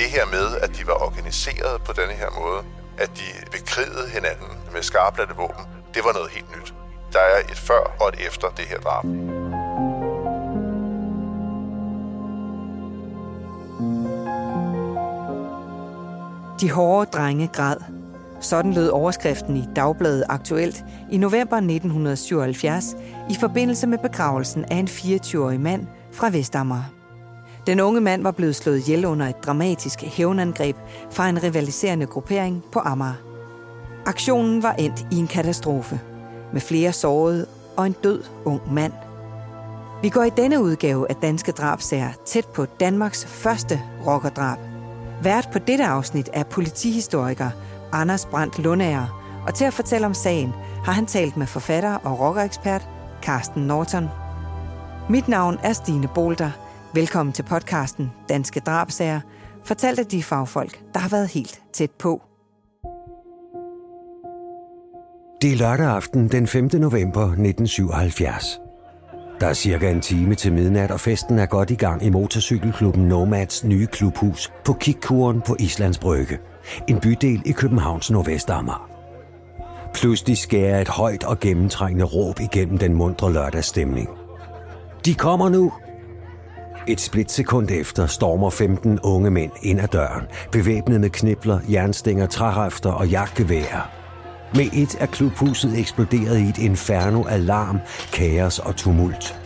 det her med, at de var organiseret på denne her måde, at de bekrigede hinanden med skarpladte våben, det var noget helt nyt. Der er et før og et efter det her drab. De hårde drenge græd. Sådan lød overskriften i Dagbladet Aktuelt i november 1977 i forbindelse med begravelsen af en 24-årig mand fra Vestamager. Den unge mand var blevet slået ihjel under et dramatisk hævnangreb fra en rivaliserende gruppering på Amager. Aktionen var endt i en katastrofe, med flere sårede og en død ung mand. Vi går i denne udgave af Danske Drabsager tæt på Danmarks første rockerdrab. Vært på dette afsnit er politihistoriker Anders Brandt Lundager, og til at fortælle om sagen har han talt med forfatter og rockerekspert Carsten Norton. Mit navn er Stine Bolter. Velkommen til podcasten Danske Drabsager, fortalt af de fagfolk, der har været helt tæt på. Det er lørdag aften den 5. november 1977. Der er cirka en time til midnat, og festen er godt i gang i motorcykelklubben Nomads nye klubhus på Kikkuren på Islands Brygge. En bydel i Københavns Nordvestammer. Pludselig skærer et højt og gennemtrængende råb igennem den mundre lørdagsstemning. De kommer nu! Et splitsekund efter stormer 15 unge mænd ind ad døren, bevæbnet med knibler, jernstænger, træhæfter og jagtgeværer. Med et er klubhuset eksploderet i et inferno af larm, kaos og tumult.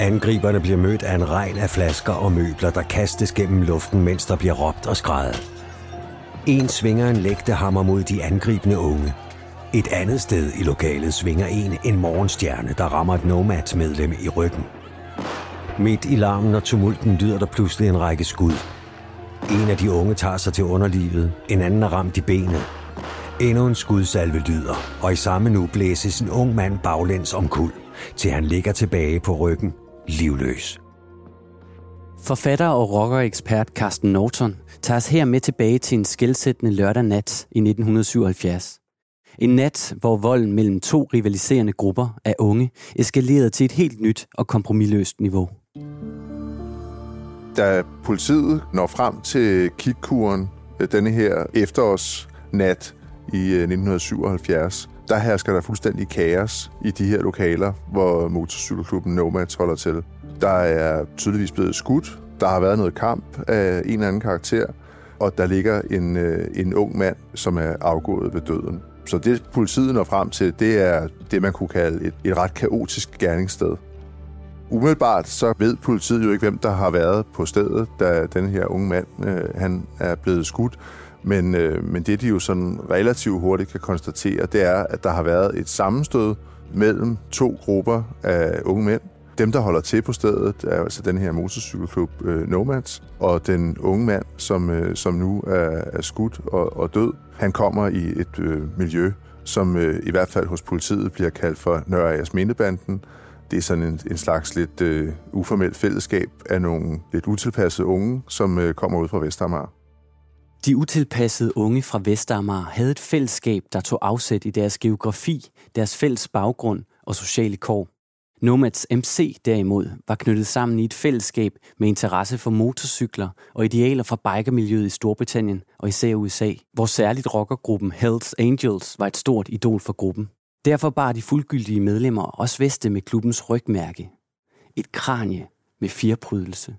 Angriberne bliver mødt af en regn af flasker og møbler, der kastes gennem luften, mens der bliver råbt og skrejet. En svinger en lægtehammer mod de angribende unge. Et andet sted i lokalet svinger en en morgenstjerne, der rammer et Nomads medlem i ryggen. Midt i larmen og tumulten lyder der pludselig en række skud. En af de unge tager sig til underlivet, en anden er ramt i benet. Endnu en skudsalve lyder, og i samme nu blæses en ung mand baglæns om kul, til han ligger tilbage på ryggen, livløs. Forfatter og rockerekspert Carsten Norton tager os her med tilbage til en skældsættende lørdag nat i 1977. En nat, hvor volden mellem to rivaliserende grupper af unge eskalerede til et helt nyt og kompromilløst niveau. Da politiet når frem til kikkuren øh, denne her efterårsnat i øh, 1977, der hersker der fuldstændig kaos i de her lokaler, hvor motorcykelklubben Nomads holder til. Der er tydeligvis blevet skudt, der har været noget kamp af en eller anden karakter, og der ligger en, øh, en ung mand, som er afgået ved døden. Så det politiet når frem til, det er det, man kunne kalde et, et ret kaotisk gerningssted. Umiddelbart så ved politiet jo ikke, hvem der har været på stedet, da den her unge mand øh, han er blevet skudt. Men, øh, men det, de jo sådan relativt hurtigt kan konstatere, det er, at der har været et sammenstød mellem to grupper af unge mænd. Dem, der holder til på stedet, er altså den her motorcykelklub øh, Nomads, og den unge mand, som, øh, som nu er, er skudt og, og død, han kommer i et øh, miljø, som øh, i hvert fald hos politiet bliver kaldt for Nørre Mindebanden. Det er sådan en, en slags lidt øh, uformelt fællesskab af nogle lidt utilpassede unge, som øh, kommer ud fra Vestamager. De utilpassede unge fra Vestamager havde et fællesskab, der tog afsæt i deres geografi, deres fælles baggrund og sociale kår. Nomads MC derimod var knyttet sammen i et fællesskab med interesse for motorcykler og idealer fra bikermiljøet i Storbritannien og især USA, hvor særligt rockergruppen Hells Angels var et stort idol for gruppen. Derfor bar de fuldgyldige medlemmer også veste med klubbens rygmærke. Et kranie med firprydelse.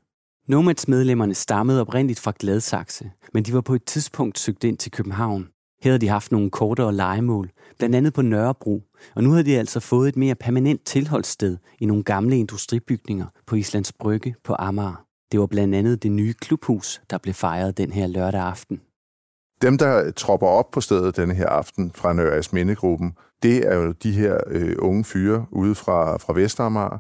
Nomads medlemmerne stammede oprindeligt fra Gladsaxe, men de var på et tidspunkt søgt ind til København. Her havde de haft nogle kortere legemål, blandt andet på Nørrebro, og nu havde de altså fået et mere permanent tilholdssted i nogle gamle industribygninger på Islands Brygge på Amager. Det var blandt andet det nye klubhus, der blev fejret den her lørdag aften. Dem, der tropper op på stedet denne her aften fra Nørres Mindegruppen, det er jo de her øh, unge fyre ude fra, fra Vestamager.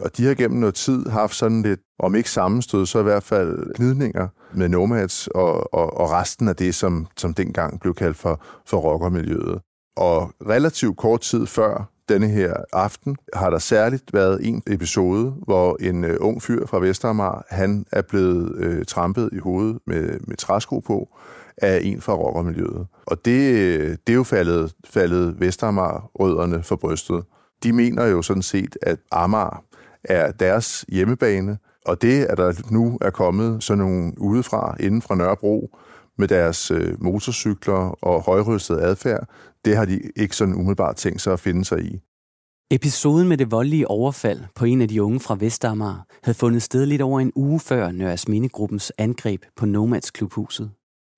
Og de har gennem noget tid haft sådan lidt, om ikke sammenstød, så i hvert fald gnidninger med Nomads og, og, og resten af det, som, som dengang blev kaldt for, for rockermiljøet. Og relativt kort tid før denne her aften har der særligt været en episode, hvor en øh, ung fyr fra Vestermar, han er blevet øh, trampet i hovedet med, med træsko på af en fra rockermiljøet. Og det, det er jo faldet, faldet Vestermar-rødderne for brystet. De mener jo sådan set, at Amager er deres hjemmebane, Og det, at der nu er kommet sådan nogle udefra, inden fra Nørrebro, med deres øh, motorcykler og højrystet adfærd, det har de ikke sådan umiddelbart tænkt sig at finde sig i. Episoden med det voldelige overfald på en af de unge fra Vestamager havde fundet sted lidt over en uge før Nørres Mindegruppens angreb på Nomads klubhuset.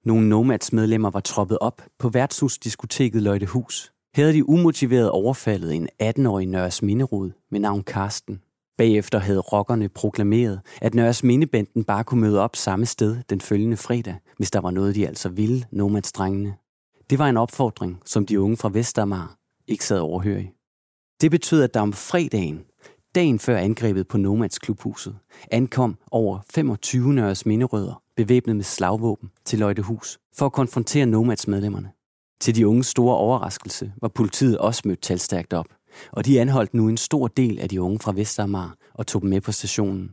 Nogle Nomads medlemmer var troppet op på værtshusdiskoteket Løjtehus. Her havde de umotiveret overfaldet en 18-årig Nørres Minderud med navn Karsten. Bagefter havde rockerne proklameret, at Nørres Mindebanden bare kunne møde op samme sted den følgende fredag, hvis der var noget, de altså ville, nomadsdrengene. Det var en opfordring, som de unge fra Vestamager ikke sad overhørig. Det betød, at der om fredagen, dagen før angrebet på Nomads klubhuset, ankom over 25 Nørres Minderødder bevæbnet med slagvåben til Løjtehus for at konfrontere Nomads medlemmerne. Til de unges store overraskelse var politiet også mødt talstærkt op, og de anholdt nu en stor del af de unge fra Vestermar og tog dem med på stationen.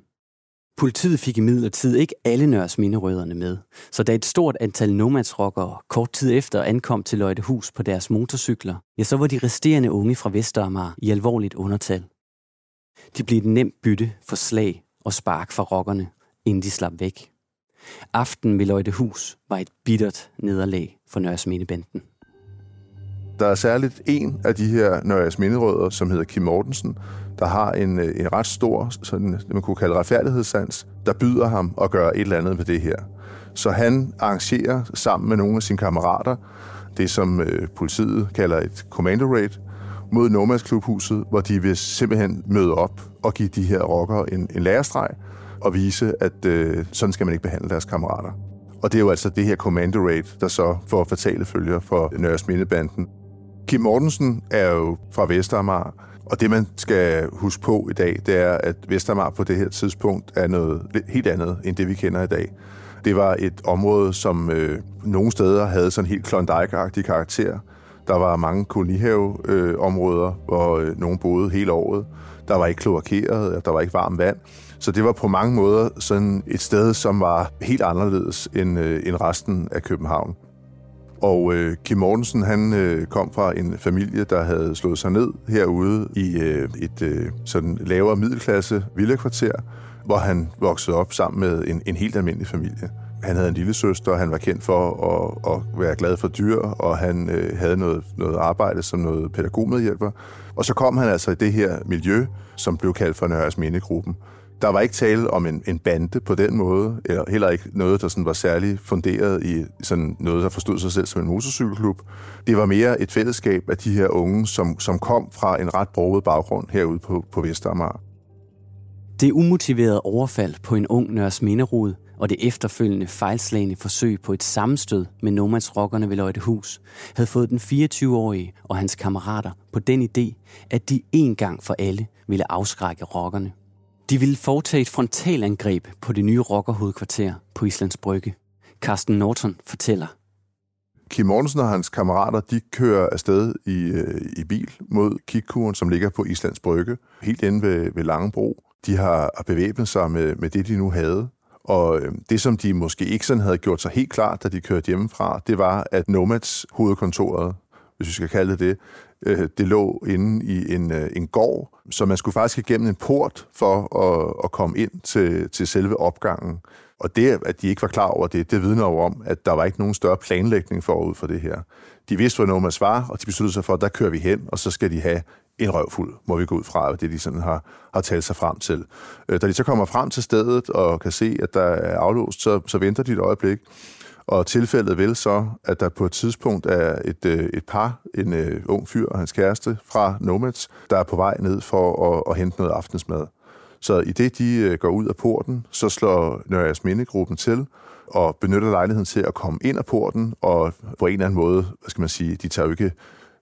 Politiet fik i midlertid ikke alle Nørres minderødderne med, så da et stort antal nomadsrockere kort tid efter ankom til Løjtehus på deres motorcykler, ja, så var de resterende unge fra Vestermar i alvorligt undertal. De blev et nemt bytte for slag og spark fra rockerne, inden de slap væk. Aften ved Løjtehus var et bittert nederlag for Nørres Mindebanden. Der er særligt en af de her Nørres Minderødder, som hedder Kim Mortensen, der har en, øh, en ret stor, sådan, det man kunne kalde retfærdighedssans, der byder ham at gøre et eller andet med det her. Så han arrangerer sammen med nogle af sine kammerater det, som øh, politiet kalder et commando raid, mod Nomads Klubhuset, hvor de vil simpelthen møde op og give de her rockere en, en lærestreg og vise, at øh, sådan skal man ikke behandle deres kammerater. Og det er jo altså det her commando raid, der så får fatale følger for Nørres Mindebanden. Kim Mortensen er jo fra Vestermar, og det, man skal huske på i dag, det er, at Vestermar på det her tidspunkt er noget helt andet, end det vi kender i dag. Det var et område, som øh, nogle steder havde sådan helt Klondike-agtig karakter. Der var mange kolonihaveområder, øh, hvor øh, nogen boede hele året. Der var ikke kloakeret, der var ikke varmt vand. Så det var på mange måder sådan et sted, som var helt anderledes end, øh, end resten af København. Og øh, Kim Mortensen, han øh, kom fra en familie, der havde slået sig ned herude i øh, et øh, sådan lavere middelklasse villakvarter, hvor han voksede op sammen med en, en helt almindelig familie. Han havde en lille søster, han var kendt for at, at være glad for dyr, og han øh, havde noget, noget arbejde som noget pædagogmedhjælper. Og så kom han altså i det her miljø, som blev kaldt for Nørres Mindegruppen. Der var ikke tale om en, en bande på den måde, eller heller ikke noget, der sådan var særlig funderet i sådan noget, der forstod sig selv som en motorcykelklub. Det var mere et fællesskab af de her unge, som, som kom fra en ret broget baggrund herude på, på Vestamager. Det umotiverede overfald på en ung Nørres Minderud og det efterfølgende fejlslagende forsøg på et sammenstød med nomadsrockerne ved Løjtehus havde fået den 24-årige og hans kammerater på den idé, at de en gang for alle ville afskrække rockerne. De ville foretage et frontalangreb på det nye rockerhovedkvarter på Islands Brygge. Carsten Norton fortæller. Kim Mortensen og hans kammerater, de kører afsted i, øh, i bil mod Kikkuren, som ligger på Islands Brygge, helt inde ved, ved Langebro. De har bevæbnet sig med, med det, de nu havde. Og øh, det, som de måske ikke sådan havde gjort sig helt klart, da de kørte hjemmefra, det var, at Nomads hovedkontoret, hvis vi skal kalde det det, det lå inde i en, øh, en gård, så man skulle faktisk igennem en port for at, at komme ind til, til selve opgangen. Og det, at de ikke var klar over det, det vidner jo om, at der var ikke nogen større planlægning forud for det her. De vidste, hvor Nomads var, og de besluttede sig for, at der kører vi hen, og så skal de have en røvfuld, må vi gå ud fra, det de sådan har, har talt sig frem til. Øh, da de så kommer frem til stedet og kan se, at der er aflåst, så, så venter de et øjeblik, og tilfældet vil så, at der på et tidspunkt er et, øh, et par, en uh, ung fyr og hans kæreste fra Nomads, der er på vej ned for at, at hente noget aftensmad. Så i det, de øh, går ud af porten, så slår Nørres Mindegruppen til og benytter lejligheden til at komme ind af porten, og på en eller anden måde, hvad skal man sige, de tager jo ikke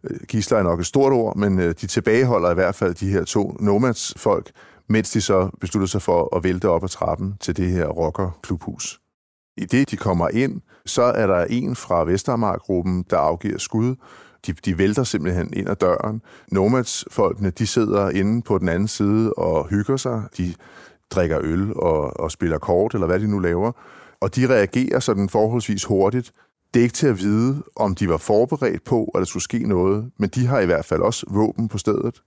Øh, gisler er nok et stort ord, men øh, de tilbageholder i hvert fald de her to Nomads-folk, mens de så beslutter sig for at vælte op ad trappen til det her rocker-klubhus. I det, de kommer ind, så er der en fra Vestermark-gruppen, der afgiver skud. De, de vælter simpelthen ind ad døren. Nomads-folkene, de sidder inde på den anden side og hygger sig. De drikker øl og, og spiller kort, eller hvad de nu laver. Og de reagerer sådan forholdsvis hurtigt. Det er ikke til at vide, om de var forberedt på, at der skulle ske noget, men de har i hvert fald også våben på stedet.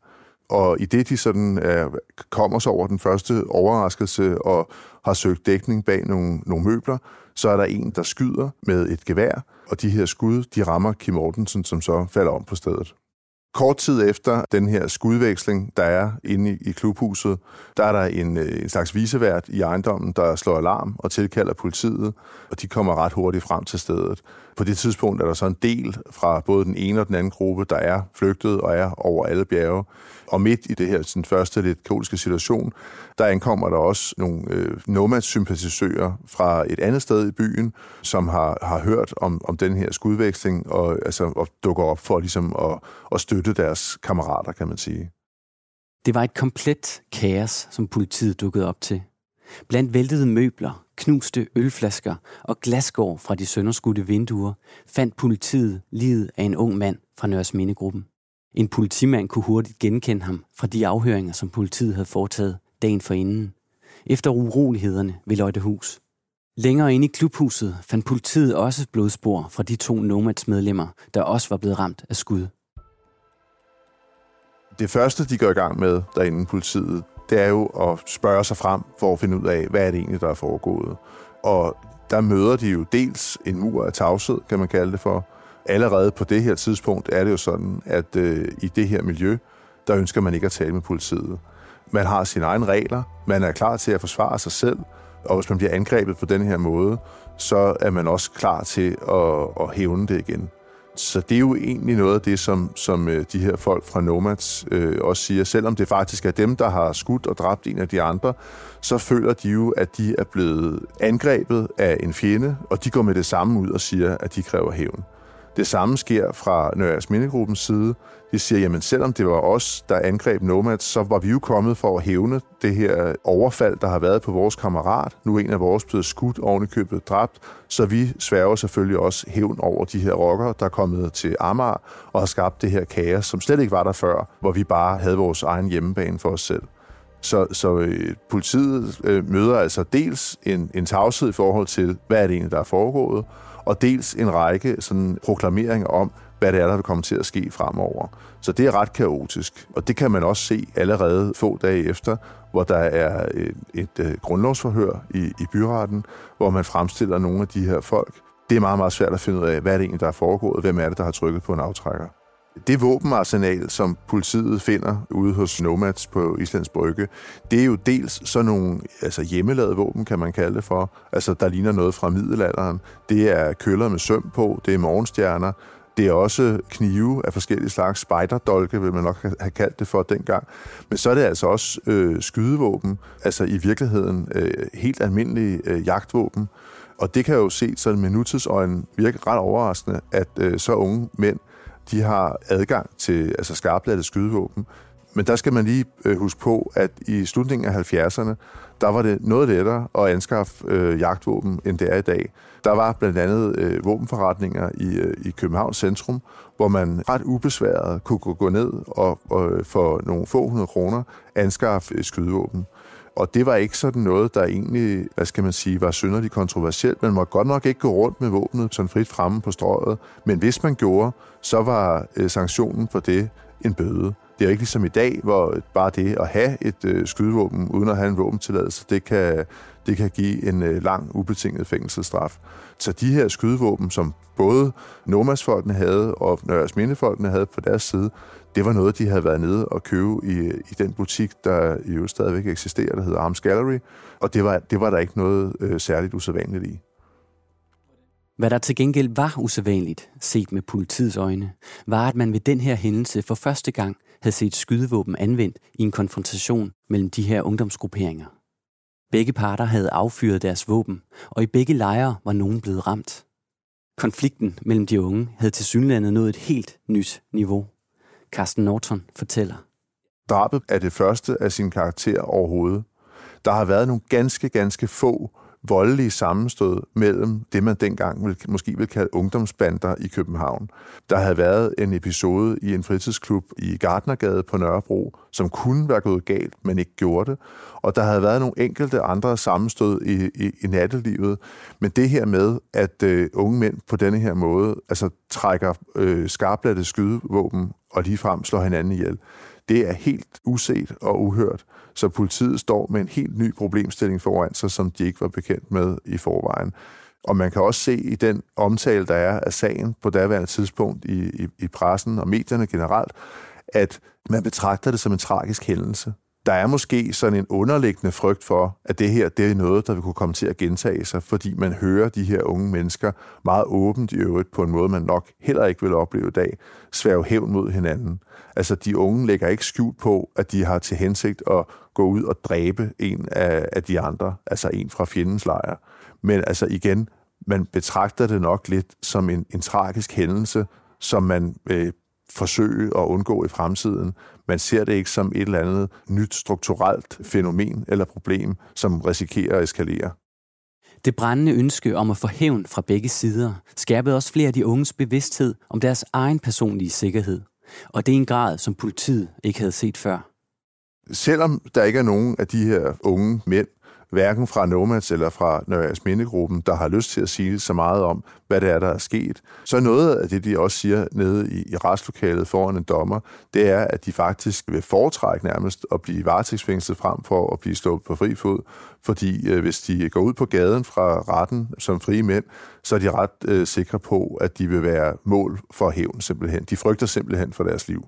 Og i det, de sådan er, kommer sig over den første overraskelse og har søgt dækning bag nogle, nogle møbler, så er der en, der skyder med et gevær, og de her skud, de rammer Kim Mortensen, som så falder om på stedet. Kort tid efter den her skudveksling, der er inde i, i klubhuset, der er der en, øh, en slags visevært i ejendommen, der slår alarm og tilkalder politiet, og de kommer ret hurtigt frem til stedet. På det tidspunkt er der så en del fra både den ene og den anden gruppe, der er flygtet og er over alle bjerge. Og midt i det her sådan første lidt kaotiske situation, der ankommer der også nogle øh, Nomads-sympatisører fra et andet sted i byen, som har, har hørt om, om den her skudveksling og, altså, og dukker op for ligesom at, at støtte deres kammerater, kan man sige. Det var et komplet kaos, som politiet dukkede op til. Blandt væltede møbler, knuste ølflasker og glasgård fra de sønderskudte vinduer fandt politiet livet af en ung mand fra Nørres Mindegruppen. En politimand kunne hurtigt genkende ham fra de afhøringer, som politiet havde foretaget dagen forinden, efter urolighederne ved Løjtehus. Længere inde i klubhuset fandt politiet også blodspor fra de to Nomads medlemmer, der også var blevet ramt af skud. Det første, de går i gang med derinde i politiet, det er jo at spørge sig frem for at finde ud af, hvad er det egentlig, der er foregået. Og der møder de jo dels en mur af tavshed, kan man kalde det for. Allerede på det her tidspunkt er det jo sådan, at øh, i det her miljø, der ønsker man ikke at tale med politiet. Man har sine egne regler, man er klar til at forsvare sig selv, og hvis man bliver angrebet på den her måde, så er man også klar til at, at hævne det igen. Så det er jo egentlig noget af det, som, som øh, de her folk fra Nomads øh, også siger. Selvom det faktisk er dem, der har skudt og dræbt en af de andre, så føler de jo, at de er blevet angrebet af en fjende, og de går med det samme ud og siger, at de kræver hævn. Det samme sker fra Nørres Mindegruppens side. De siger, jamen selvom det var os, der angreb Nomads, så var vi jo kommet for at hævne det her overfald, der har været på vores kammerat. Nu er en af vores blevet skudt ovenikøbet dræbt, så vi sværger selvfølgelig også hævn over de her rockere, der er kommet til Amager og har skabt det her kaos, som slet ikke var der før, hvor vi bare havde vores egen hjemmebane for os selv. Så, så øh, politiet øh, møder altså dels en, en tavshed i forhold til, hvad er det egentlig, der er foregået, og dels en række sådan proklameringer om, hvad det er, der vil komme til at ske fremover. Så det er ret kaotisk, og det kan man også se allerede få dage efter, hvor der er øh, et, et, grundlovsforhør i, i byretten, hvor man fremstiller nogle af de her folk. Det er meget, meget svært at finde ud af, hvad er det egentlig, der er foregået, hvem er det, der har trykket på en aftrækker. Det våbenarsenal, som politiet finder ude hos Nomads på Islands Brygge, det er jo dels sådan nogle altså hjemmelavede våben, kan man kalde det for. Altså, der ligner noget fra middelalderen. Det er køller med søm på, det er morgenstjerner, det er også knive af forskellige slags, spejderdolke vil man nok have kaldt det for dengang. Men så er det altså også øh, skydevåben, altså i virkeligheden øh, helt almindelige øh, jagtvåben. Og det kan jo se sådan med nutidsøjne virke ret overraskende, at øh, så unge mænd de har adgang til altså skarpladte skydevåben. Men der skal man lige øh, huske på, at i slutningen af 70'erne, der var det noget lettere at anskaffe øh, jagtvåben, end det er i dag. Der var blandt andet øh, våbenforretninger i, øh, i Københavns centrum, hvor man ret ubesværet kunne gå ned og, og øh, for nogle få hundrede kroner anskaffe et skydevåben. Og det var ikke sådan noget, der egentlig, hvad skal man sige, var synderligt kontroversielt. Man må godt nok ikke gå rundt med våbnet sådan frit fremme på strøget. Men hvis man gjorde, så var øh, sanktionen for det en bøde. Det er ikke ligesom i dag, hvor bare det at have et øh, skydevåben uden at have en våbentilladelse, det kan, det kan give en øh, lang, ubetinget fængselsstraf. Så de her skydevåben, som både Nomads-folkene havde og øh, Nørres Mindefolkene havde på deres side, det var noget, de havde været nede og købe i, i den butik, der jo stadigvæk eksisterer, der hedder Arms Gallery, og det var, det var der ikke noget øh, særligt usædvanligt i. Hvad der til gengæld var usædvanligt, set med politiets øjne, var, at man ved den her hændelse for første gang havde set skydevåben anvendt i en konfrontation mellem de her ungdomsgrupperinger. Begge parter havde affyret deres våben, og i begge lejre var nogen blevet ramt. Konflikten mellem de unge havde til synlandet nået et helt nyt niveau. Carsten Norton fortæller. Drabet er det første af sin karakter overhovedet. Der har været nogle ganske, ganske få voldelige sammenstød mellem det, man dengang vil, måske vil kalde ungdomsbander i København. Der havde været en episode i en fritidsklub i Gardnergade på Nørrebro, som kunne være gået galt, men ikke gjorde det. Og der havde været nogle enkelte andre sammenstød i, i, i nattelivet. Men det her med, at øh, unge mænd på denne her måde altså trækker øh, skarplatte skydevåben og ligefrem slår hinanden ihjel, det er helt uset og uhørt. Så politiet står med en helt ny problemstilling foran sig, som de ikke var bekendt med i forvejen. Og man kan også se i den omtale, der er af sagen på daværende tidspunkt i, i, i pressen og medierne generelt, at man betragter det som en tragisk hændelse. Der er måske sådan en underliggende frygt for, at det her det er noget, der vil kunne komme til at gentage sig, fordi man hører de her unge mennesker meget åbent i øvrigt på en måde, man nok heller ikke vil opleve i dag, sværge hævn mod hinanden. Altså, de unge lægger ikke skjult på, at de har til hensigt at gå ud og dræbe en af, af de andre, altså en fra fjendens lejr. Men altså igen, man betragter det nok lidt som en, en tragisk hændelse, som man øh, forsøge at undgå i fremtiden. Man ser det ikke som et eller andet nyt strukturelt fænomen eller problem, som risikerer at eskalere. Det brændende ønske om at få hævn fra begge sider skærpede også flere af de unges bevidsthed om deres egen personlige sikkerhed. Og det er en grad, som politiet ikke havde set før. Selvom der ikke er nogen af de her unge mænd, hverken fra Nomads eller fra Nørres Mindegruppen, der har lyst til at sige så meget om, hvad det er, der er sket. Så noget af det, de også siger nede i, i retslokalet foran en dommer, det er, at de faktisk vil foretrække nærmest at blive varetægtsfængslet frem for at blive stået på fri fod. Fordi øh, hvis de går ud på gaden fra retten som frie mænd, så er de ret øh, sikre på, at de vil være mål for hævn simpelthen. De frygter simpelthen for deres liv.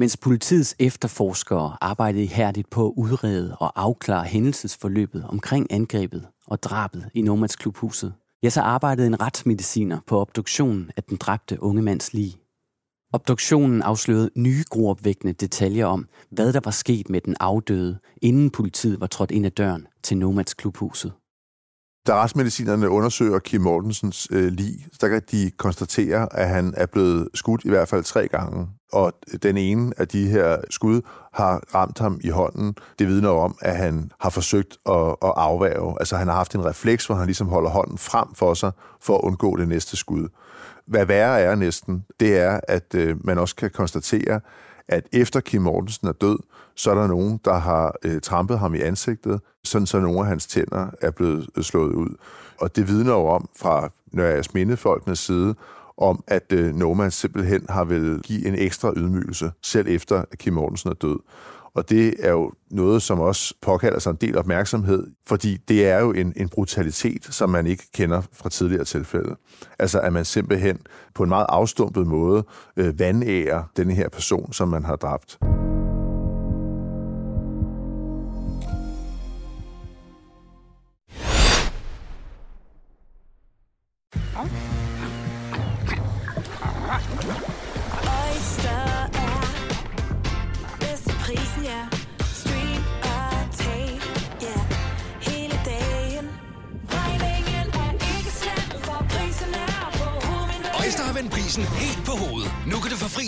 Mens politiets efterforskere arbejdede ihærdigt på at udrede og afklare hændelsesforløbet omkring angrebet og drabet i Nomads klubhuset, ja, så arbejdede en retsmediciner på obduktionen af den dræbte unge mands lig. Obduktionen afslørede nye gruopvækkende detaljer om, hvad der var sket med den afdøde, inden politiet var trådt ind ad døren til Nomads klubhuset. Da retsmedicinerne undersøger Kim Mortensens øh, lig, så kan de konstatere, at han er blevet skudt i hvert fald tre gange. Og den ene af de her skud har ramt ham i hånden. Det vidner om, at han har forsøgt at, at afværge. Altså han har haft en refleks, hvor han ligesom holder hånden frem for sig, for at undgå det næste skud. Hvad værre er næsten, det er, at øh, man også kan konstatere, at efter Kim Mortensen er død, så er der nogen, der har øh, trampet ham i ansigtet, sådan så nogle af hans tænder er blevet øh, slået ud. Og det vidner jo om fra Nørres Mindefolkenes side, om at øh, Noma simpelthen har vel give en ekstra ydmygelse, selv efter at Kim Mortensen er død. Og det er jo noget, som også påkalder sig en del opmærksomhed, fordi det er jo en, en brutalitet, som man ikke kender fra tidligere tilfælde. Altså at man simpelthen på en meget afstumpet måde øh, vandærer den her person, som man har dræbt.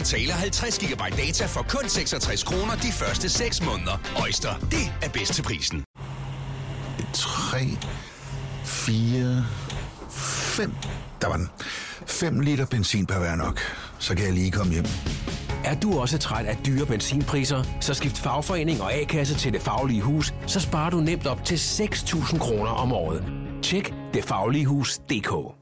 Betaler 50 GB data for kun 66 kroner de første 6 måneder. Øjster, det er bedst til prisen. 3, 4, 5. Der var den. 5 liter benzin per hver nok. Så kan jeg lige komme hjem. Er du også træt af dyre benzinpriser? Så skift fagforening og A-kasse til Det Faglige Hus, så sparer du nemt op til 6.000 kroner om året. Tjek detfagligehus.dk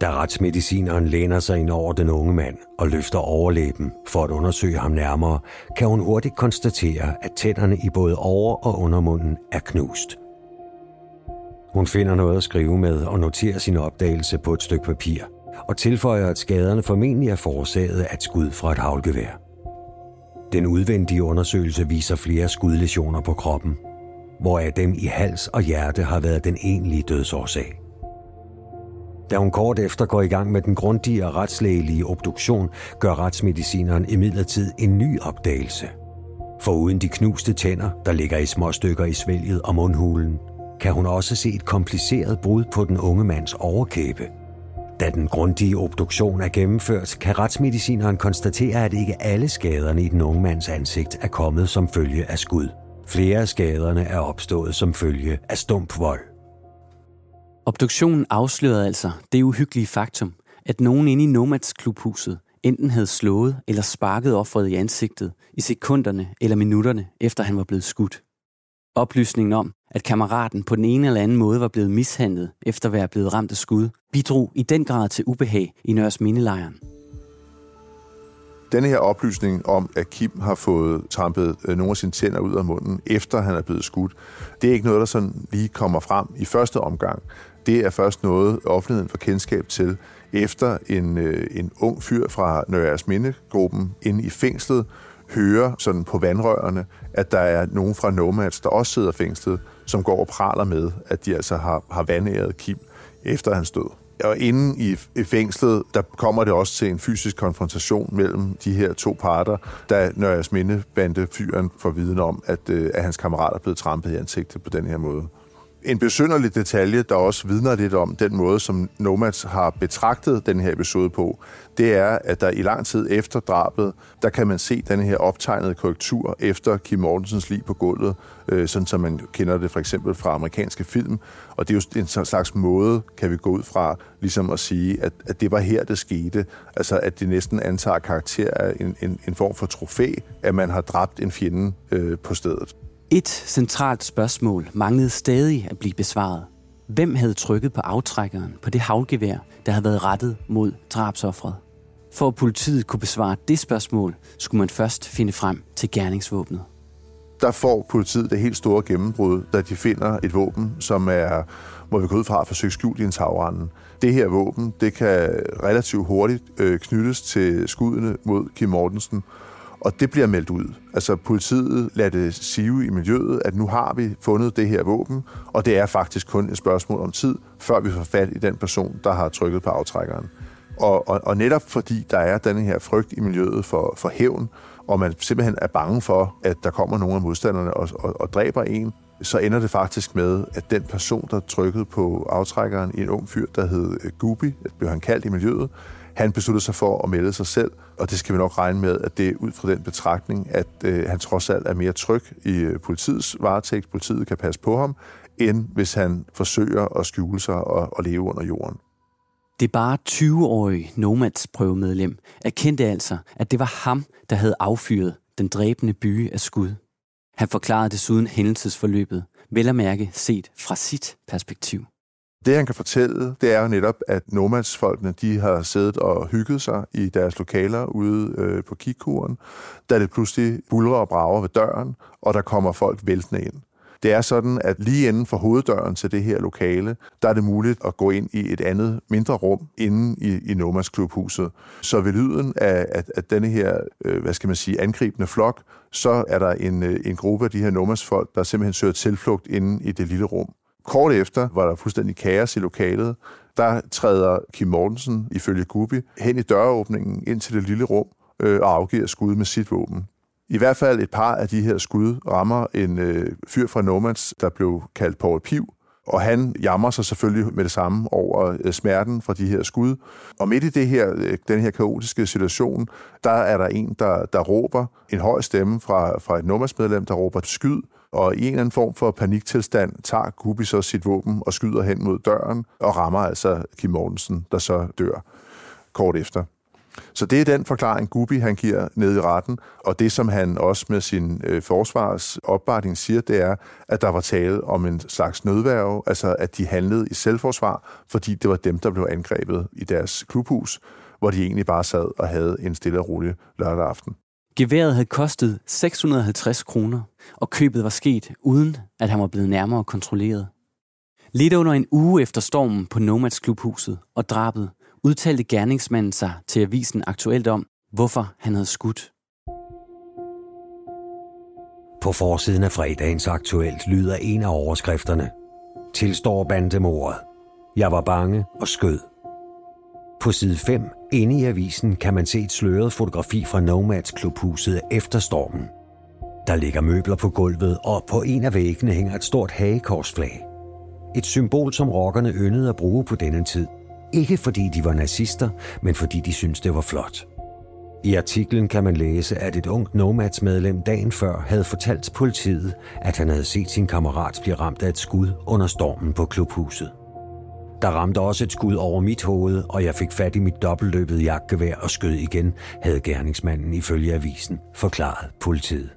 Da retsmedicineren læner sig ind over den unge mand og løfter overlæben for at undersøge ham nærmere, kan hun hurtigt konstatere, at tænderne i både over- og undermunden er knust – hun finder noget at skrive med og noterer sin opdagelse på et stykke papir, og tilføjer, at skaderne formentlig er forårsaget af et skud fra et havlgevær. Den udvendige undersøgelse viser flere skudlesioner på kroppen, hvoraf dem i hals og hjerte har været den egentlige dødsårsag. Da hun kort efter går i gang med den grundige og retslægelige obduktion, gør retsmedicineren imidlertid en ny opdagelse. For uden de knuste tænder, der ligger i små stykker i svælget og mundhulen, kan hun også se et kompliceret brud på den unge mands overkæbe. Da den grundige obduktion er gennemført, kan retsmedicineren konstatere, at ikke alle skaderne i den unge mands ansigt er kommet som følge af skud. Flere af skaderne er opstået som følge af stump vold. Obduktionen afslørede altså det uhyggelige faktum, at nogen inde i Nomads klubhuset enten havde slået eller sparket offeret i ansigtet i sekunderne eller minutterne efter han var blevet skudt. Oplysningen om, at kammeraten på den ene eller anden måde var blevet mishandlet efter at være blevet ramt af skud, bidrog i den grad til ubehag i Nørres Mindelejren. Denne her oplysning om, at Kim har fået trampet øh, nogle af sine tænder ud af munden, efter han er blevet skudt, det er ikke noget, der sådan lige kommer frem i første omgang. Det er først noget, offentligheden får kendskab til, efter en, øh, en ung fyr fra Nørres Mindegruppen inde i fængslet hører sådan på vandrørene, at der er nogen fra Nomads, der også sidder fængslet, som går og praler med, at de altså har, har vandæret Kim efter hans død. Og inden i, i fængslet, der kommer det også til en fysisk konfrontation mellem de her to parter, da Nørres Minde fyren for viden om, at, øh, at hans kammerat er blevet trampet i ansigtet på den her måde. En besynderlig detalje, der også vidner lidt om den måde, som Nomads har betragtet den her episode på, det er, at der i lang tid efter drabet, der kan man se den her optegnede korrektur efter Kim Mortensens lig på gulvet, øh, sådan som man kender det for eksempel fra amerikanske film. Og det er jo en slags måde, kan vi gå ud fra, ligesom at sige, at, at det var her, det skete. Altså, at det næsten antager karakter af en, en, en form for trofæ, at man har dræbt en fjende øh, på stedet. Et centralt spørgsmål manglede stadig at blive besvaret. Hvem havde trykket på aftrækkeren på det havlgevær, der havde været rettet mod drabsoffret? For at politiet kunne besvare det spørgsmål, skulle man først finde frem til gerningsvåbnet. Der får politiet det helt store gennembrud, da de finder et våben, som er, må vi gå ud fra, forsøgt skjult i en tagrende. Det her våben, det kan relativt hurtigt øh, knyttes til skuddene mod Kim Mortensen, og det bliver meldt ud. Altså politiet lader det sive i miljøet, at nu har vi fundet det her våben, og det er faktisk kun et spørgsmål om tid, før vi får fat i den person, der har trykket på aftrækkeren. Og, og, og netop fordi der er denne her frygt i miljøet for, for hævn, og man simpelthen er bange for, at der kommer nogle af modstanderne og, og, og dræber en, så ender det faktisk med, at den person, der trykkede på aftrækkeren, en ung fyr, der hed Gubi, blev han kaldt i miljøet, han besluttede sig for at melde sig selv, og det skal vi nok regne med, at det er ud fra den betragtning, at øh, han trods alt er mere tryg i øh, politiets varetægt. Politiet kan passe på ham, end hvis han forsøger at skjule sig og, og leve under jorden. Det bare 20-årige Nomads prøvemedlem erkendte altså, at det var ham, der havde affyret den dræbende by af skud. Han forklarede desuden hændelsesforløbet, vel at mærke set fra sit perspektiv. Det, han kan fortælle, det er jo netop, at nomadsfolkene, de har siddet og hygget sig i deres lokaler ude øh, på kikuren, da det pludselig bulrer og brager ved døren, og der kommer folk væltende ind. Det er sådan, at lige inden for hoveddøren til det her lokale, der er det muligt at gå ind i et andet mindre rum inde i, i Nomads klubhuset. Så ved lyden af, at, at denne her, øh, hvad skal man sige, angribende flok, så er der en, øh, en gruppe af de her Nomads folk, der simpelthen søger tilflugt inde i det lille rum. Kort efter var der fuldstændig kaos i lokalet. Der træder Kim Mortensen, ifølge Gubi, hen i døråbningen ind til det lille rum øh, og afgiver skud med sit våben. I hvert fald et par af de her skud rammer en øh, fyr fra Nomads, der blev kaldt Paul Piv, og han jammer sig selvfølgelig med det samme over øh, smerten fra de her skud. Og midt i det her, øh, den her kaotiske situation, der er der en, der, der råber en høj stemme fra, fra et Nomads-medlem, der råber skyd, og i en eller anden form for paniktilstand tager Gubi så sit våben og skyder hen mod døren og rammer altså Kim Mortensen, der så dør kort efter. Så det er den forklaring, Gubi han giver ned i retten, og det som han også med sin øh, forsvars opbakning siger, det er, at der var tale om en slags nødværve, altså at de handlede i selvforsvar, fordi det var dem, der blev angrebet i deres klubhus, hvor de egentlig bare sad og havde en stille og rolig lørdag aften. Geværet havde kostet 650 kroner, og købet var sket uden, at han var blevet nærmere kontrolleret. Lidt under en uge efter stormen på Nomads klubhuset og drabet, udtalte gerningsmanden sig til avisen aktuelt om, hvorfor han havde skudt. På forsiden af fredagens aktuelt lyder en af overskrifterne. Tilstår bandemordet. Jeg var bange og skød. På side 5, inde i avisen, kan man se et sløret fotografi fra Nomads klubhuset efter stormen. Der ligger møbler på gulvet, og på en af væggene hænger et stort hagekorsflag. Et symbol, som rockerne yndede at bruge på denne tid. Ikke fordi de var nazister, men fordi de syntes, det var flot. I artiklen kan man læse, at et ungt Nomads-medlem dagen før havde fortalt politiet, at han havde set sin kammerat blive ramt af et skud under stormen på klubhuset. Der ramte også et skud over mit hoved, og jeg fik fat i mit dobbeltløbede jagtgevær og skød igen, havde gerningsmanden ifølge avisen forklaret politiet.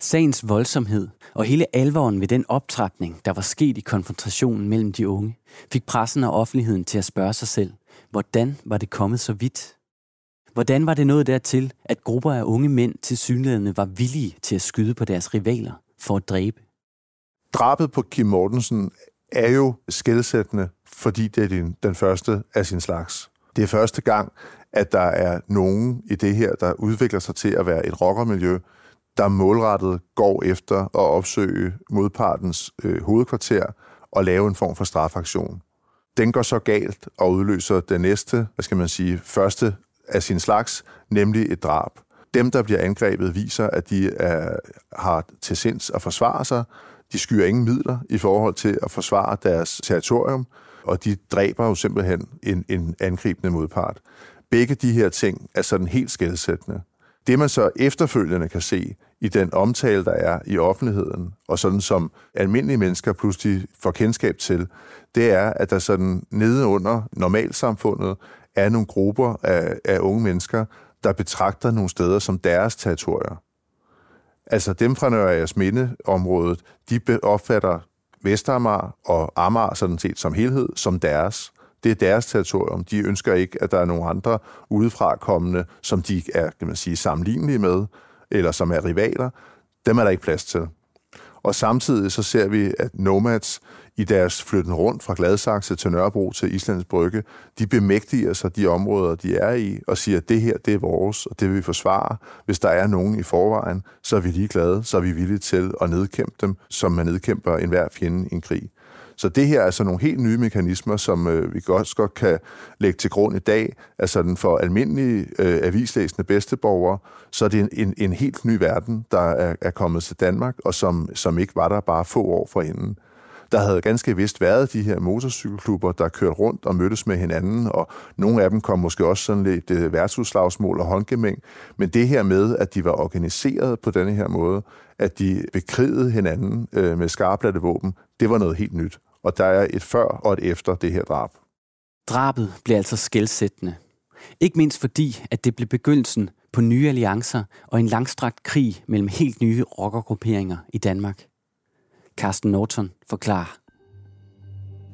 Sagens voldsomhed og hele alvoren ved den optrapning, der var sket i konfrontationen mellem de unge, fik pressen og offentligheden til at spørge sig selv, hvordan var det kommet så vidt? Hvordan var det noget dertil, at grupper af unge mænd til synligheden var villige til at skyde på deres rivaler for at dræbe? Drabet på Kim Mortensen er jo skældsættende, fordi det er den, den første af sin slags. Det er første gang, at der er nogen i det her, der udvikler sig til at være et rockermiljø, der målrettet går efter at opsøge modpartens øh, hovedkvarter og lave en form for strafaktion. Den går så galt og udløser den næste, hvad skal man sige, første af sin slags, nemlig et drab. Dem, der bliver angrebet, viser, at de er, har til sinds at forsvare sig. De skyer ingen midler i forhold til at forsvare deres territorium, og de dræber jo simpelthen en, en angribende modpart. Begge de her ting er sådan helt skældsættende. Det man så efterfølgende kan se i den omtale, der er i offentligheden, og sådan som almindelige mennesker pludselig får kendskab til, det er, at der sådan nede under normalsamfundet er nogle grupper af, af unge mennesker, der betragter nogle steder som deres territorier. Altså dem fra Nørre Minde-området, de opfatter Vestamager og Amager sådan set som helhed som deres. Det er deres territorium. De ønsker ikke, at der er nogen andre udefra kommende, som de er kan man sige, sammenlignelige med, eller som er rivaler. Dem er der ikke plads til. Og samtidig så ser vi, at nomads i deres flytten rundt fra Gladsaxe til Nørrebro til Islands Brygge, de bemægtiger sig de områder, de er i, og siger, at det her, det er vores, og det vil vi forsvare. Hvis der er nogen i forvejen, så er vi ligeglade, så er vi villige til at nedkæmpe dem, som man nedkæmper enhver fjende i en krig. Så det her er altså nogle helt nye mekanismer, som øh, vi også godt kan lægge til grund i dag. Altså den for almindelige øh, avislæsende bedsteborgere, så er det en, en, en helt ny verden, der er, er kommet til Danmark, og som, som ikke var der bare få år forinden. Der havde ganske vist været de her motorcykelklubber, der kørte rundt og mødtes med hinanden, og nogle af dem kom måske også sådan lidt øh, værtshusslagsmål og håndgemæng. Men det her med, at de var organiseret på denne her måde, at de bekrigede hinanden øh, med skarplatte våben, det var noget helt nyt. Og der er et før og et efter det her drab. Drabet blev altså skældsættende. Ikke mindst fordi, at det blev begyndelsen på nye alliancer og en langstrakt krig mellem helt nye rockergrupperinger i Danmark. Carsten Norton forklarer.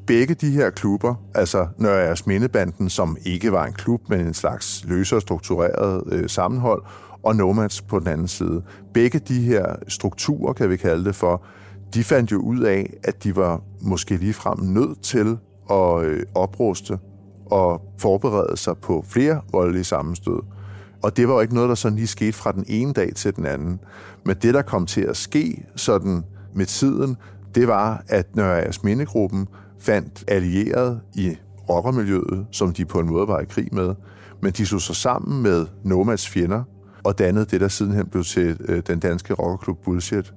Begge de her klubber, altså Nørre Mindebanden, som ikke var en klub, men en slags løsere struktureret øh, sammenhold, og Nomads på den anden side. Begge de her strukturer, kan vi kalde det for, de fandt jo ud af, at de var måske ligefrem nødt til at øh, opruste og forberede sig på flere voldelige sammenstød. Og det var jo ikke noget, der sådan lige skete fra den ene dag til den anden. Men det, der kom til at ske sådan med tiden, det var, at Nørre Mindegruppen fandt allieret i rockermiljøet, som de på en måde var i krig med, men de slog sig sammen med Nomads fjender og dannede det, der sidenhen blev til øh, den danske rockerklub Bullshit.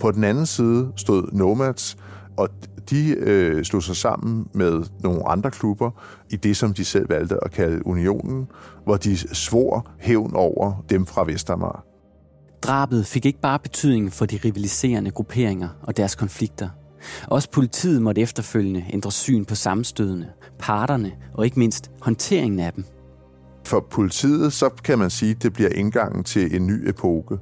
På den anden side stod Nomads, og de øh, slog sig sammen med nogle andre klubber i det, som de selv valgte at kalde Unionen, hvor de svor hævn over dem fra Vestermar. Drabet fik ikke bare betydning for de rivaliserende grupperinger og deres konflikter. Også politiet måtte efterfølgende ændre syn på sammenstødene, parterne og ikke mindst håndteringen af dem. For politiet, så kan man sige, at det bliver indgangen til en ny epoke.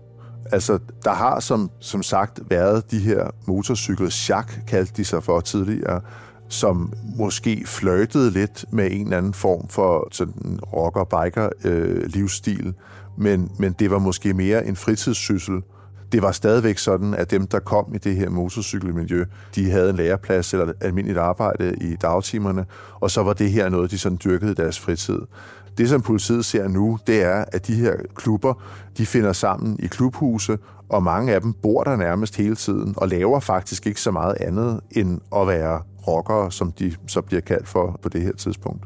Altså, der har som, som sagt været de her motorcykler, chak kaldte de sig for tidligere, som måske flirtede lidt med en eller anden form for sådan rocker-biker-livsstil, øh, men, men det var måske mere en fritidssyssel. Det var stadigvæk sådan, at dem, der kom i det her motorcykelmiljø, de havde en læreplads eller almindeligt arbejde i dagtimerne, og så var det her noget, de sådan dyrkede i deres fritid. Det, som politiet ser nu, det er, at de her klubber, de finder sammen i klubhuse, og mange af dem bor der nærmest hele tiden, og laver faktisk ikke så meget andet end at være rockere, som de så bliver kaldt for på det her tidspunkt.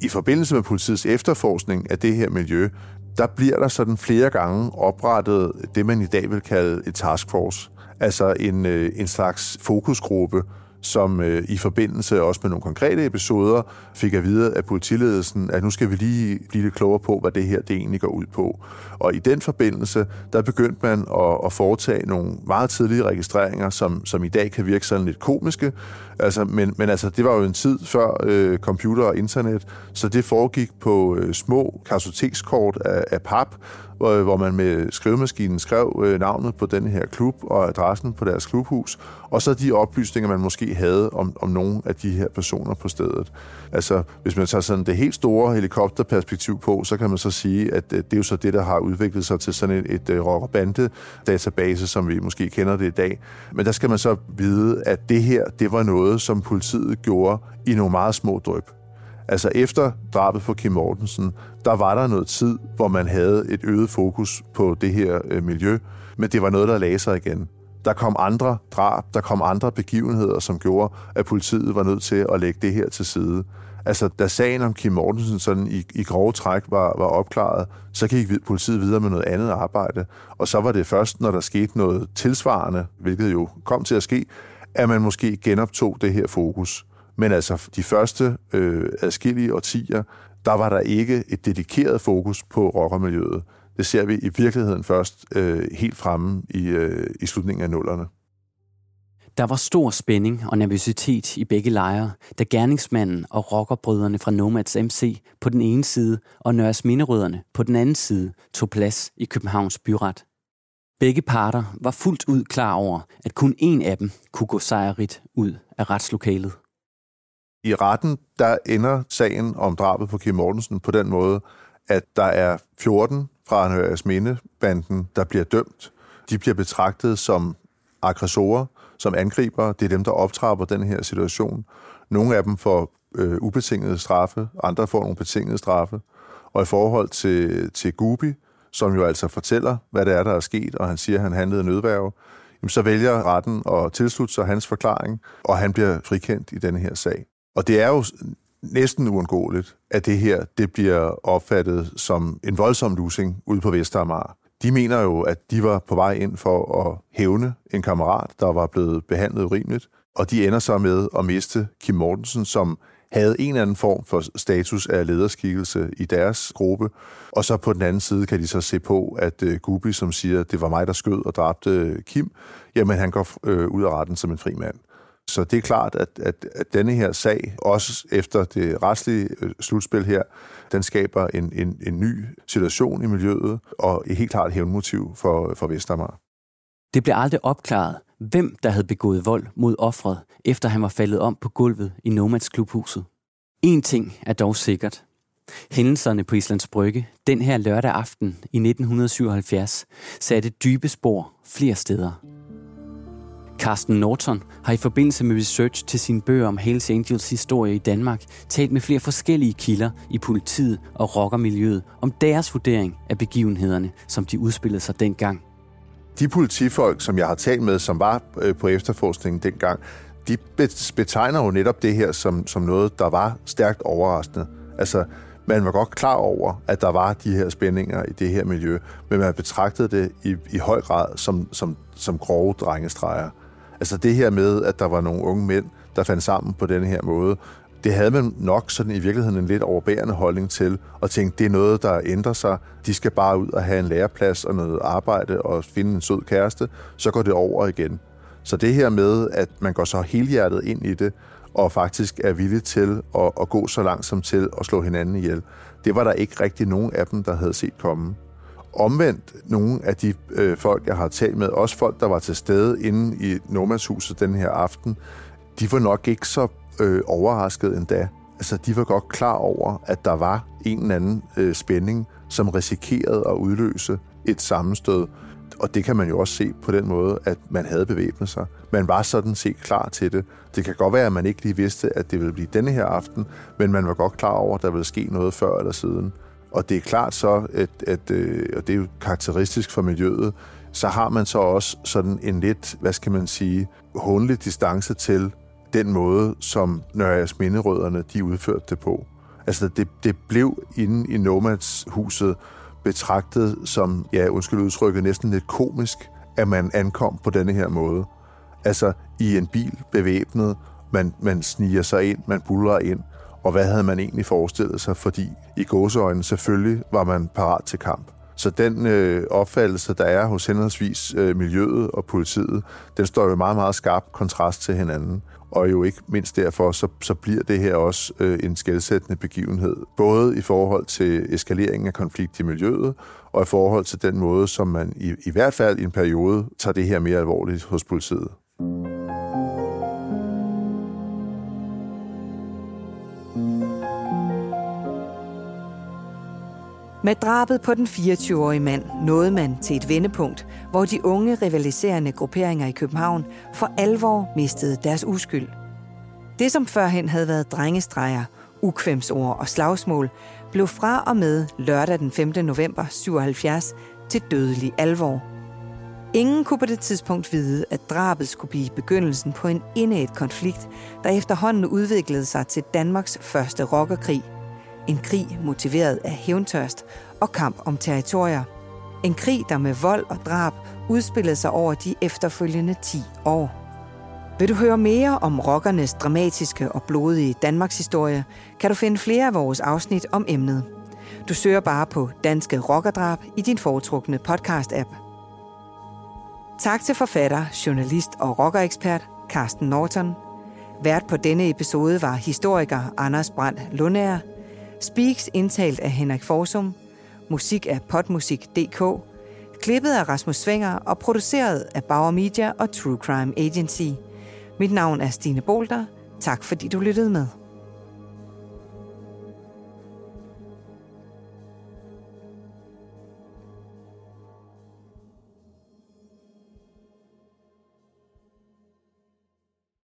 I forbindelse med politiets efterforskning af det her miljø, der bliver der sådan flere gange oprettet det, man i dag vil kalde et taskforce, altså en, øh, en slags fokusgruppe, som øh, i forbindelse også med nogle konkrete episoder fik at vide af politiledelsen, at nu skal vi lige blive lidt klogere på, hvad det her det egentlig går ud på. Og i den forbindelse, der begyndte man at, at foretage nogle meget tidlige registreringer, som, som i dag kan virke sådan lidt komiske. Altså, men, men altså, det var jo en tid før øh, computer og internet, så det foregik på øh, små kartotekskort af, af pap, hvor, hvor man med skrivemaskinen skrev øh, navnet på den her klub og adressen på deres klubhus, og så de oplysninger, man måske havde om, om nogle af de her personer på stedet. Altså, hvis man tager sådan det helt store helikopterperspektiv på, så kan man så sige, at øh, det er jo så det, der har udviklet sig til sådan et, et, et rocker-bande-database, som vi måske kender det i dag. Men der skal man så vide, at det her, det var noget, som politiet gjorde i nogle meget små drøb. Altså efter drabet på Kim Mortensen, der var der noget tid, hvor man havde et øget fokus på det her øh, miljø, men det var noget, der lagde sig igen. Der kom andre drab, der kom andre begivenheder, som gjorde, at politiet var nødt til at lægge det her til side. Altså, da sagen om Kim Mortensen sådan i, i grove træk var, var opklaret, så gik politiet videre med noget andet arbejde. Og så var det først, når der skete noget tilsvarende, hvilket jo kom til at ske, at man måske genoptog det her fokus. Men altså, de første øh, adskillige årtier, der var der ikke et dedikeret fokus på rockermiljøet. Det ser vi i virkeligheden først øh, helt fremme i, øh, i slutningen af nullerne. Der var stor spænding og nervøsitet i begge lejre, da gerningsmanden og rockerbrødrene fra Nomads MC på den ene side og Nørres Minderødderne på den anden side tog plads i Københavns byret. Begge parter var fuldt ud klar over, at kun én af dem kunne gå sejrigt ud af retslokalet. I retten, der ender sagen om drabet på Kim Mortensen på den måde, at der er 14 fra Anhøres Minde-banden, der bliver dømt. De bliver betragtet som aggressorer, som angriber. Det er dem, der optrapper den her situation. Nogle af dem får øh, ubetingede straffe, andre får nogle betingede straffe. Og i forhold til, til Gubi, som jo altså fortæller, hvad det er, der er sket, og han siger, at han handlede nødværve, jamen så vælger retten at tilslutte sig hans forklaring, og han bliver frikendt i denne her sag. Og det er jo næsten uundgåeligt, at det her det bliver opfattet som en voldsom losing ude på Vestermar. De mener jo, at de var på vej ind for at hævne en kammerat, der var blevet behandlet urimeligt, og de ender så med at miste Kim Mortensen, som havde en eller anden form for status af lederskikkelse i deres gruppe. Og så på den anden side kan de så se på, at øh, uh, Gubi, som siger, at det var mig, der skød og dræbte øh, Kim, jamen han går uh, ud af retten som en fri mand. Så det er klart, at, at, at denne her sag, også efter det retslige øh, slutspil her, den skaber en, en, en ny situation i miljøet, og et helt klart hævnmotiv for, for Vestermar. Det blev aldrig opklaret, hvem der havde begået vold mod offret, efter han var faldet om på gulvet i Nomads klubhuset. En ting er dog sikkert. Hændelserne på Islands Brygge den her lørdag aften i 1977 satte dybe spor flere steder. Carsten Norton har i forbindelse med research til sin bøger om Hells Angels historie i Danmark talt med flere forskellige kilder i politiet og rockermiljøet om deres vurdering af begivenhederne, som de udspillede sig dengang. De politifolk, som jeg har talt med, som var øh, på efterforskningen dengang, de betegner jo netop det her som, som noget, der var stærkt overraskende. Altså, man var godt klar over, at der var de her spændinger i det her miljø, men man betragtede det i, i høj grad som, som, som grove drengestreger. Altså det her med, at der var nogle unge mænd, der fandt sammen på den her måde, det havde man nok sådan i virkeligheden en lidt overbærende holdning til, og tænkte, det er noget, der ændrer sig. De skal bare ud og have en læreplads og noget arbejde og finde en sød kæreste, så går det over igen. Så det her med, at man går så helhjertet ind i det, og faktisk er villig til at, at gå så langsomt til at slå hinanden ihjel, det var der ikke rigtig nogen af dem, der havde set komme. Omvendt nogle af de øh, folk, jeg har talt med, også folk, der var til stede inde i Nomadshuset den her aften, de var nok ikke så øh, overrasket endda. Altså, de var godt klar over, at der var en eller anden øh, spænding, som risikerede at udløse et sammenstød. Og det kan man jo også se på den måde, at man havde bevæbnet sig. Man var sådan set klar til det. Det kan godt være, at man ikke lige vidste, at det ville blive denne her aften, men man var godt klar over, at der ville ske noget før eller siden. Og det er klart så, at, at øh, og det er jo karakteristisk for miljøet, så har man så også sådan en lidt, hvad skal man sige, håndelig distance til den måde, som Nørres Minderødderne, de udførte det på. Altså, det, det blev inde i Nomads-huset betragtet som, ja, undskyld udtrykket, næsten lidt komisk, at man ankom på denne her måde. Altså, i en bil bevæbnet, Man, man sniger sig ind, man buller ind, og hvad havde man egentlig forestillet sig? Fordi i gåseøjne selvfølgelig var man parat til kamp. Så den øh, opfattelse, der er hos henholdsvis øh, miljøet og politiet, den står jo meget, meget skarp kontrast til hinanden. Og jo ikke mindst derfor, så, så bliver det her også øh, en skældsættende begivenhed. Både i forhold til eskaleringen af konflikt i miljøet, og i forhold til den måde, som man i, i hvert fald i en periode tager det her mere alvorligt hos politiet. Med drabet på den 24-årige mand nåede man til et vendepunkt, hvor de unge rivaliserende grupperinger i København for alvor mistede deres uskyld. Det, som førhen havde været drengestreger, ukvemsord og slagsmål, blev fra og med lørdag den 5. november 77 til dødelig alvor. Ingen kunne på det tidspunkt vide, at drabet skulle blive begyndelsen på en indædt konflikt, der efterhånden udviklede sig til Danmarks første rockerkrig – en krig motiveret af hævntørst og kamp om territorier. En krig, der med vold og drab udspillede sig over de efterfølgende 10 år. Vil du høre mere om rockernes dramatiske og blodige Danmarks historie, kan du finde flere af vores afsnit om emnet. Du søger bare på Danske Rockerdrab i din foretrukne podcast-app. Tak til forfatter, journalist og rockerekspert Carsten Norton. Vært på denne episode var historiker Anders Brandt Lundager – Speaks indtalt af Henrik Forsum, musik af potmusik.dk, klippet af Rasmus Svinger og produceret af Bauer Media og True Crime Agency. Mit navn er Stine Bolter. Tak fordi du lyttede med.